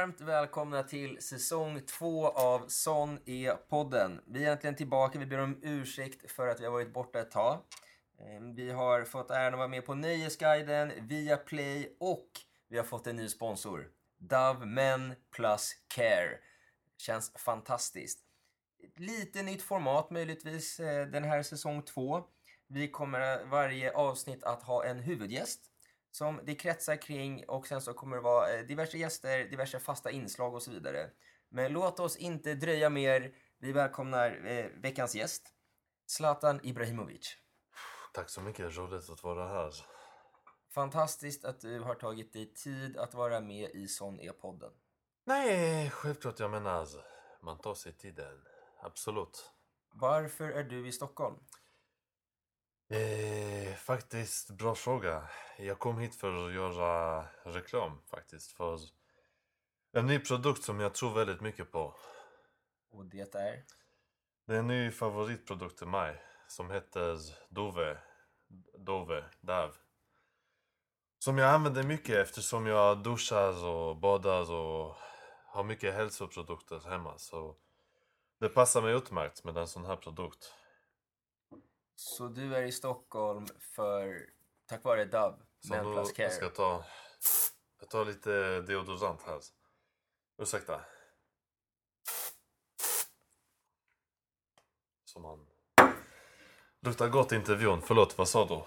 Varmt välkomna till säsong två av Sån är e podden. Vi är äntligen tillbaka. Vi ber om ursäkt för att vi har varit borta ett tag. Ehm, vi har fått äran att vara med på Nöjesguiden, via Play och vi har fått en ny sponsor. Dove Men Plus Care. Känns fantastiskt. Lite nytt format möjligtvis eh, den här säsong två. Vi kommer eh, varje avsnitt att ha en huvudgäst som det kretsar kring och sen så kommer det vara eh, diverse gäster, diverse fasta inslag och så vidare. Men låt oss inte dröja mer. Vi välkomnar eh, veckans gäst, Zlatan Ibrahimovic. Tack så mycket, roligt att vara här. Fantastiskt att du har tagit dig tid att vara med i Sån är podden. Nej, självklart jag menar, man tar sig tiden. Absolut. Varför är du i Stockholm? Eh, faktiskt, bra fråga. Jag kom hit för att göra reklam faktiskt. För en ny produkt som jag tror väldigt mycket på. Och det är? Det är en ny favoritprodukt till mig. Som heter Dove. Dove. Dav. Som jag använder mycket eftersom jag duschar och badar och har mycket hälsoprodukter hemma. Så det passar mig utmärkt med en sån här produkt. Så du är i Stockholm för, tack vare Dove, Så Men nu, Plus Care. jag ska ta, jag tar lite deodorant här. Ursäkta. Som man... Luktar gott i intervjun. Förlåt, vad sa du?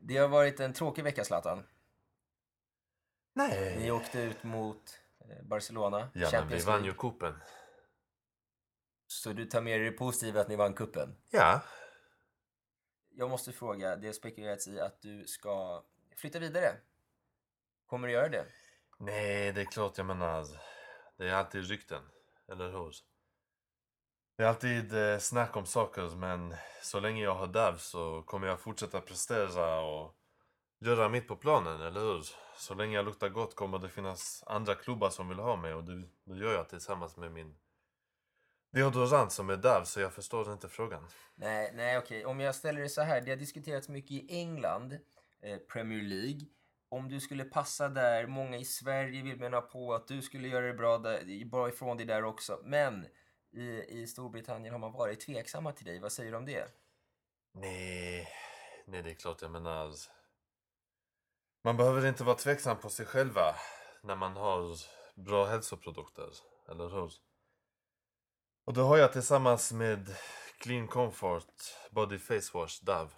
Det har varit en tråkig vecka Zlatan. Ni Nej. åkte ut mot eh, Barcelona, Ja, men vi Champions vann ju kuppen. Så du tar med dig det positiva att ni vann kuppen. Ja. Jag måste fråga, det har spekulerats i att du ska flytta vidare. Kommer du göra det? Nej, det är klart jag menar. Det är alltid rykten, eller hur? Det är alltid eh, snack om saker, men så länge jag har DAV så kommer jag fortsätta prestera och göra mitt på planen, eller hur? Så länge jag luktar gott kommer det finnas andra klubbar som vill ha mig och det, det gör jag tillsammans med min deodorant som är DAV, så jag förstår inte frågan. Nej, nej okej. Om jag ställer det så här. Det har diskuterats mycket i England, eh, Premier League. Om du skulle passa där, många i Sverige vill mena på att du skulle göra det bra, där, bra ifrån dig där också. Men i, i Storbritannien har man varit tveksamma till dig. Vad säger du om det? Nej, nej det är klart jag menar. Man behöver inte vara tveksam på sig själva när man har bra hälsoprodukter, eller hur? Och då har jag tillsammans med Clean Comfort Body Face Wash Dove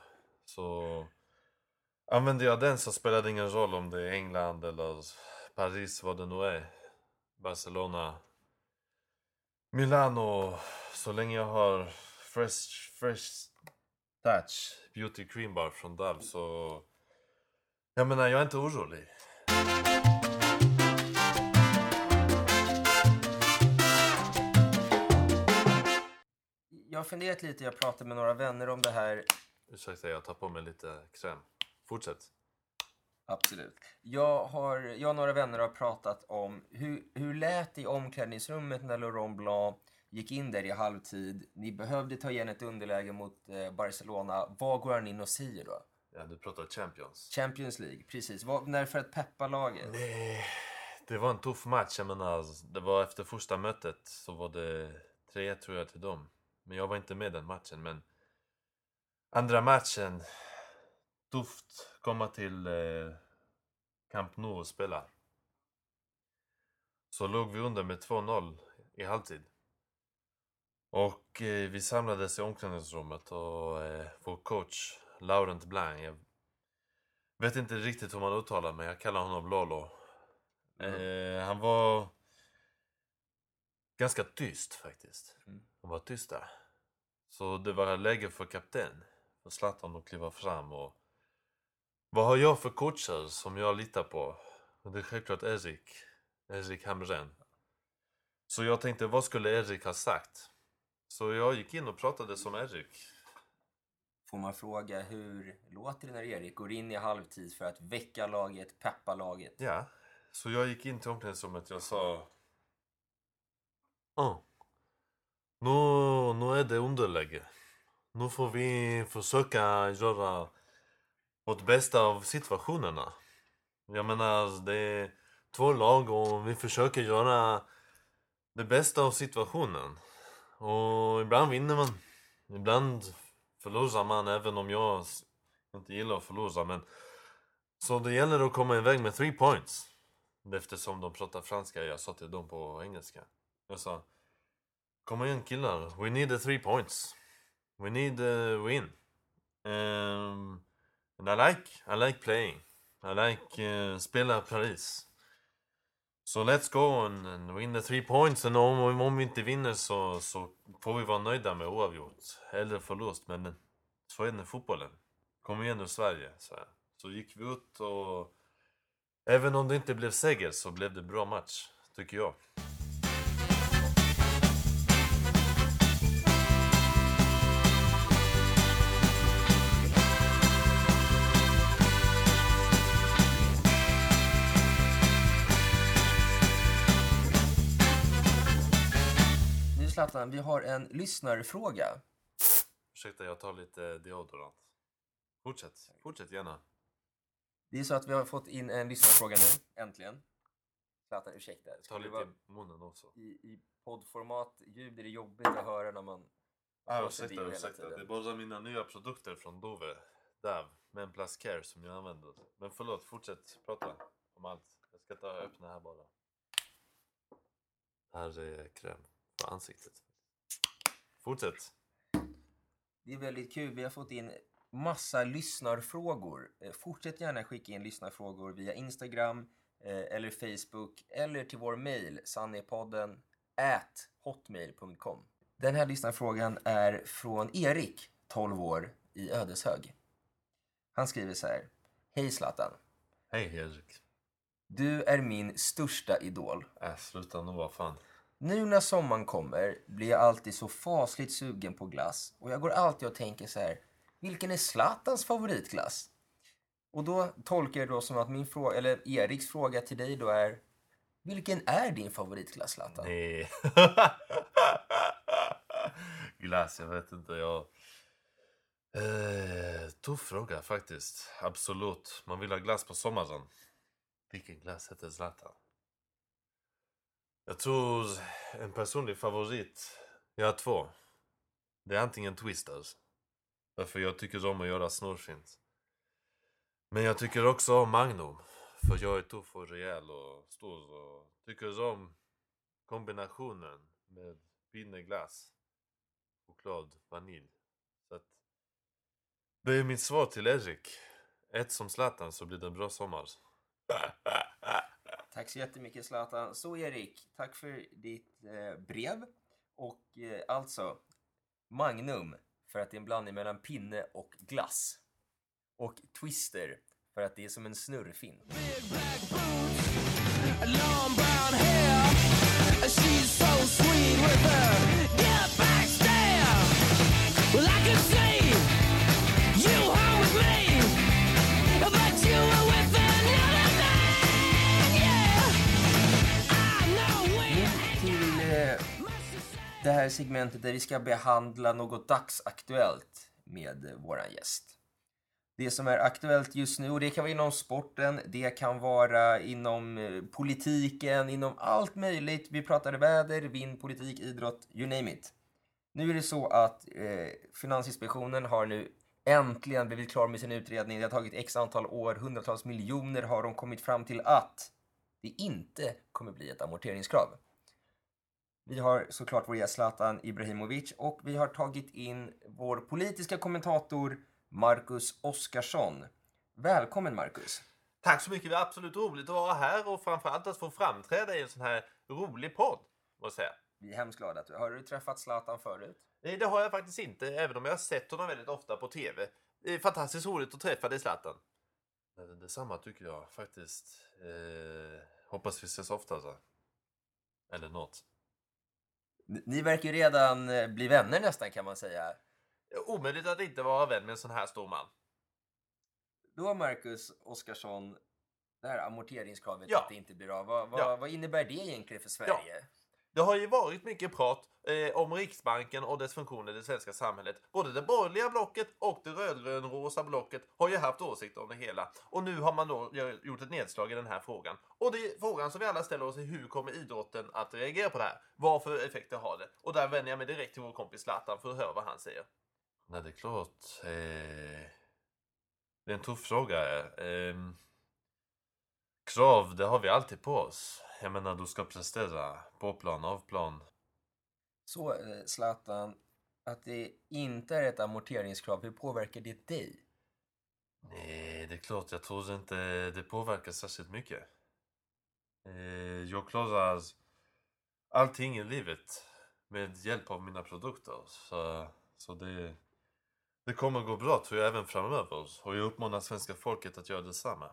så använder jag den så spelar det ingen roll om det är England eller Paris, vad det nu är. Barcelona, Milano, så länge jag har fresh, fresh Touch Beauty Cream Bar från Dove så... Jag menar, jag är inte orolig. Har funderat lite, jag pratade med några vänner om det här. Ursäkta, jag tar på mig lite kräm. Fortsätt. Absolut. Jag, har, jag och några vänner har pratat om hur, hur lät det i omklädningsrummet när Laurent Blanc gick in där i halvtid. Ni behövde ta igen ett underläge mot eh, Barcelona. Vad går han in och säger då? Ja, du pratar Champions. Champions League, precis. Vad, när för att peppa laget? Nej, det var en tuff match. Jag menar, det var efter första mötet så var det 3-1 tror jag till dem. Men jag var inte med den matchen. Men andra matchen, tufft komma till eh, Camp Nou och spela. Så låg vi under med 2-0 i halvtid. Och eh, vi samlades i omklädningsrummet och eh, vår coach Laurent Blanc, jag vet inte riktigt hur man uttalar men jag kallar honom Lolo. Eh, han var ganska tyst faktiskt. Mm. Han var tyst där. Så det var läge för kapten, för Zlatan att kliva fram och vad har jag för coacher som jag litar på? Det är självklart Erik, Erik Hamrén. Så jag tänkte, vad skulle Erik ha sagt? Så jag gick in och pratade som Erik. Får man fråga hur låter det när Erik går in i halvtid för att väcka laget, peppa laget? Ja, så jag gick in till omklädningsrummet jag sa... Oh. Nu, nu är det underläge. Nu får vi försöka göra vårt bästa av situationerna. Jag menar, det är två lag och vi försöker göra det bästa av situationen. Och ibland vinner man, ibland förlorar man även om jag inte gillar att förlora. Men... Så det gäller att komma iväg med three points. Eftersom de pratar franska, jag sa till dem på engelska. Jag sa Kom igen killar, we need the three points. We need a win. Um, and I like, I like playing. I like uh, spela Paris. Så so let's go and, and win the three points. Och om, om vi inte vinner så, så får vi vara nöjda med oavgjort. Eller förlust. Men så är det med fotbollen. Kom igen nu Sverige. Så, så gick vi ut och även om det inte blev seger så blev det bra match. Tycker jag. Zlatan, vi har en lyssnarfråga. Ursäkta, jag tar lite deodorant. Fortsätt, fortsätt gärna. Det är så att vi har fått in en lyssnarfråga nu, äntligen. Zlatan, ursäkta. Ta lite i munnen också. I, i poddformat, ljud är det jobbigt att höra när man... Ah, ursäkta, ursäkta. Det är bara mina nya produkter från Dove. Dav, med Plus Care som jag använder. Men förlåt, fortsätt prata om allt. Jag ska ta och öppna här bara. Här är kräm på ansiktet. Fortsätt. Det är väldigt kul. Vi har fått in massa lyssnarfrågor. Eh, fortsätt gärna skicka in lyssnarfrågor via Instagram eh, eller Facebook eller till vår mail sannepodden at hotmail.com. Den här lyssnarfrågan är från Erik, 12 år, i Ödeshög. Han skriver så här. Hej Zlatan. Hej Erik. Du är min största idol. Äh, sluta nu, vad fan. Nu när sommaren kommer blir jag alltid så fasligt sugen på glass och jag går alltid och tänker så här, vilken är Zlatans favoritglass? Och då tolkar jag det då som att min fråga, eller Eriks fråga till dig då är, vilken är din favoritglass Zlatan? Nej. glass, jag vet inte. Jag... Eh, tuff fråga faktiskt. Absolut. Man vill ha glass på sommaren. Vilken glass heter Zlatan? Jag tror en personlig favorit, jag har två. Det är antingen Twisters. Därför jag tycker om att göra snurrfint. Men jag tycker också om Magnum. För jag är tuff och rejäl och stor och tycker om kombinationen med pinneglass, choklad, vanilj. Så att det är mitt svar till Erik. Ett som Zlatan så blir det en bra sommar. Tack så jättemycket Zlatan. Så Erik, tack för ditt eh, brev. Och eh, alltså, Magnum för att det är en blandning mellan pinne och glass. Och Twister för att det är som en snurrfint. Well, I can see det här segmentet där vi ska behandla något dagsaktuellt med våran gäst. Det som är aktuellt just nu, och det kan vara inom sporten, det kan vara inom eh, politiken, inom allt möjligt. Vi pratade väder, vind, politik, idrott, you name it. Nu är det så att eh, Finansinspektionen har nu äntligen blivit klar med sin utredning. Det har tagit x antal år, hundratals miljoner har de kommit fram till att det inte kommer bli ett amorteringskrav. Vi har såklart vår gäst Zlatan Ibrahimovic och vi har tagit in vår politiska kommentator Marcus Oskarsson. Välkommen Marcus! Tack så mycket, det är absolut roligt att vara här och framförallt att få framträda i en sån här rolig podd, måste säga. Vi är hemskt glada att du Har du träffat Zlatan förut? Nej, det har jag faktiskt inte, även om jag har sett honom väldigt ofta på TV. Det är fantastiskt roligt att träffa dig Zlatan. Detsamma tycker jag faktiskt. Eh, hoppas vi ses oftare. Eller något. Ni verkar ju redan eh, bli vänner nästan kan man säga. Omöjligt att inte vara vän med en sån här stor man. Då Marcus Oskarsson, det här amorteringskravet Ja. att det inte blir av. Vad, vad, Ja. vad innebär det egentligen för Sverige? Det har ju varit mycket prat eh, om Riksbanken och dess funktion i det svenska samhället. Både det borgerliga blocket och det rödgrönrosa blocket har ju haft åsikter om det hela. Och nu har man då gjort ett nedslag i den här frågan. Och det är frågan som vi alla ställer oss är hur kommer idrotten att reagera på det här? Vad för effekter har det? Och där vänder jag mig direkt till vår kompis Zlatan för att höra vad han säger. Nej, det är klart. Eh, det är en tuff fråga. Eh, krav, det har vi alltid på oss. Jag menar, du ska prestera på plan, av plan. Så eh, Zlatan, att det inte är ett amorteringskrav, hur påverkar det dig? Nej, det är klart. Jag tror inte det påverkar särskilt mycket. Eh, jag klarar allting i livet med hjälp av mina produkter. Så, så det, det kommer gå bra tror jag även framöver. Och jag uppmanar svenska folket att göra detsamma.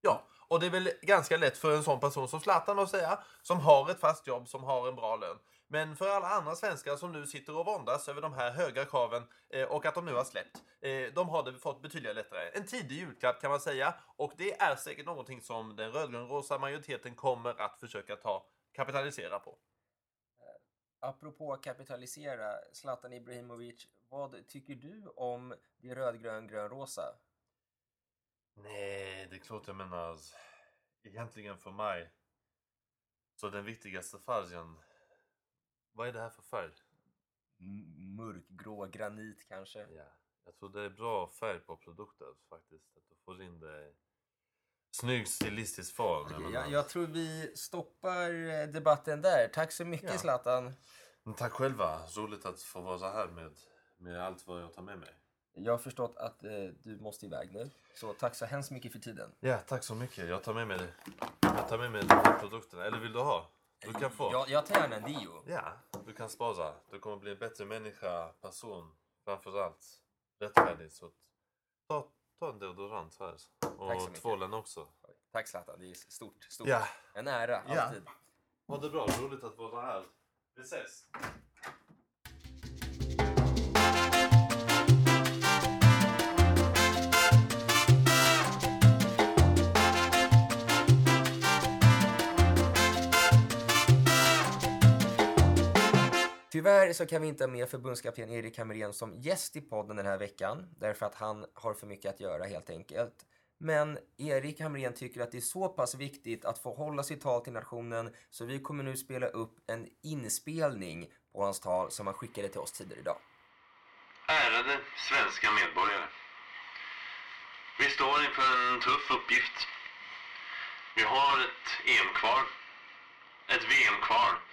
Ja, och det är väl ganska lätt för en sån person som Zlatan att säga, som har ett fast jobb, som har en bra lön. Men för alla andra svenskar som nu sitter och våndas över de här höga kraven eh, och att de nu har släppt, eh, de har det fått betydligt lättare. En tidig julklapp kan man säga och det är säkert någonting som den rödgrönrosa majoriteten kommer att försöka ta kapitalisera på. Eh, apropå kapitalisera, Zlatan Ibrahimovic, vad tycker du om det rödgrön-grönrosa? Nej, det är klart jag menar. Egentligen för mig. Så den viktigaste färgen. Vad är det här för färg? M- Mörkgrå granit kanske? Ja, jag tror det är bra färg på produkter faktiskt. Att du får in det snygg stilistisk form. Menar. Jag, jag tror vi stoppar eh, debatten där. Tack så mycket Ja. Zlatan. Tack själva. Roligt att få vara här med, med allt vad jag tar med mig. Jag har förstått att eh, du måste iväg nu. Så tack så hemskt mycket för tiden. Ja, tack så mycket. Jag tar med mig, jag tar med mig de här produkterna. Eller vill du ha? Du kan få. Jag, jag tar gärna en Dio. Ja, du kan spara. Du kommer bli en bättre människa, person, framförallt rättfärdig. Så ta, ta en deodorant här. Och tvålen också. Tack Zlatan, det är stort. stort. Ja, En ära, Ja. alltid. ha det bra. Roligt att vara här. Vi ses! Tyvärr så kan vi inte ha med förbundskapten Erik Hamrén som gäst i podden den här veckan, därför att han har för mycket att göra helt enkelt. Men Erik Hamrén tycker att det är så pass viktigt att få hålla sitt tal till nationen så vi kommer nu spela upp en inspelning på hans tal som han skickade till oss tidigare idag. Ärade svenska medborgare. Vi står inför en tuff uppgift. Vi har ett EM kvar, ett VM kvar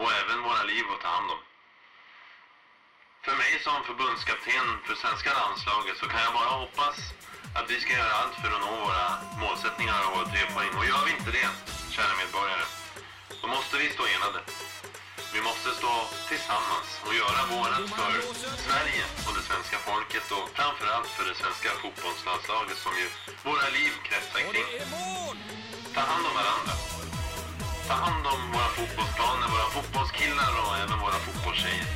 och även våra liv att ta hand om. För mig som förbundskapten för svenska landslaget så kan jag bara hoppas att vi ska göra allt för att nå våra målsättningar och våra tre poäng. Och gör vi inte det, kära medborgare, då måste vi stå enade. Vi måste stå tillsammans och göra vårat för Sverige och det svenska folket och framförallt för det svenska fotbollslandslaget som ju våra liv kretsar kring. Ta hand om varandra. Ta hand om våra fotbollsplaner, våra fotbollskillar och även våra fotbollstjejer.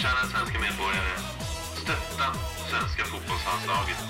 Kära svenska medborgare, stötta svenska fotbollslandslaget.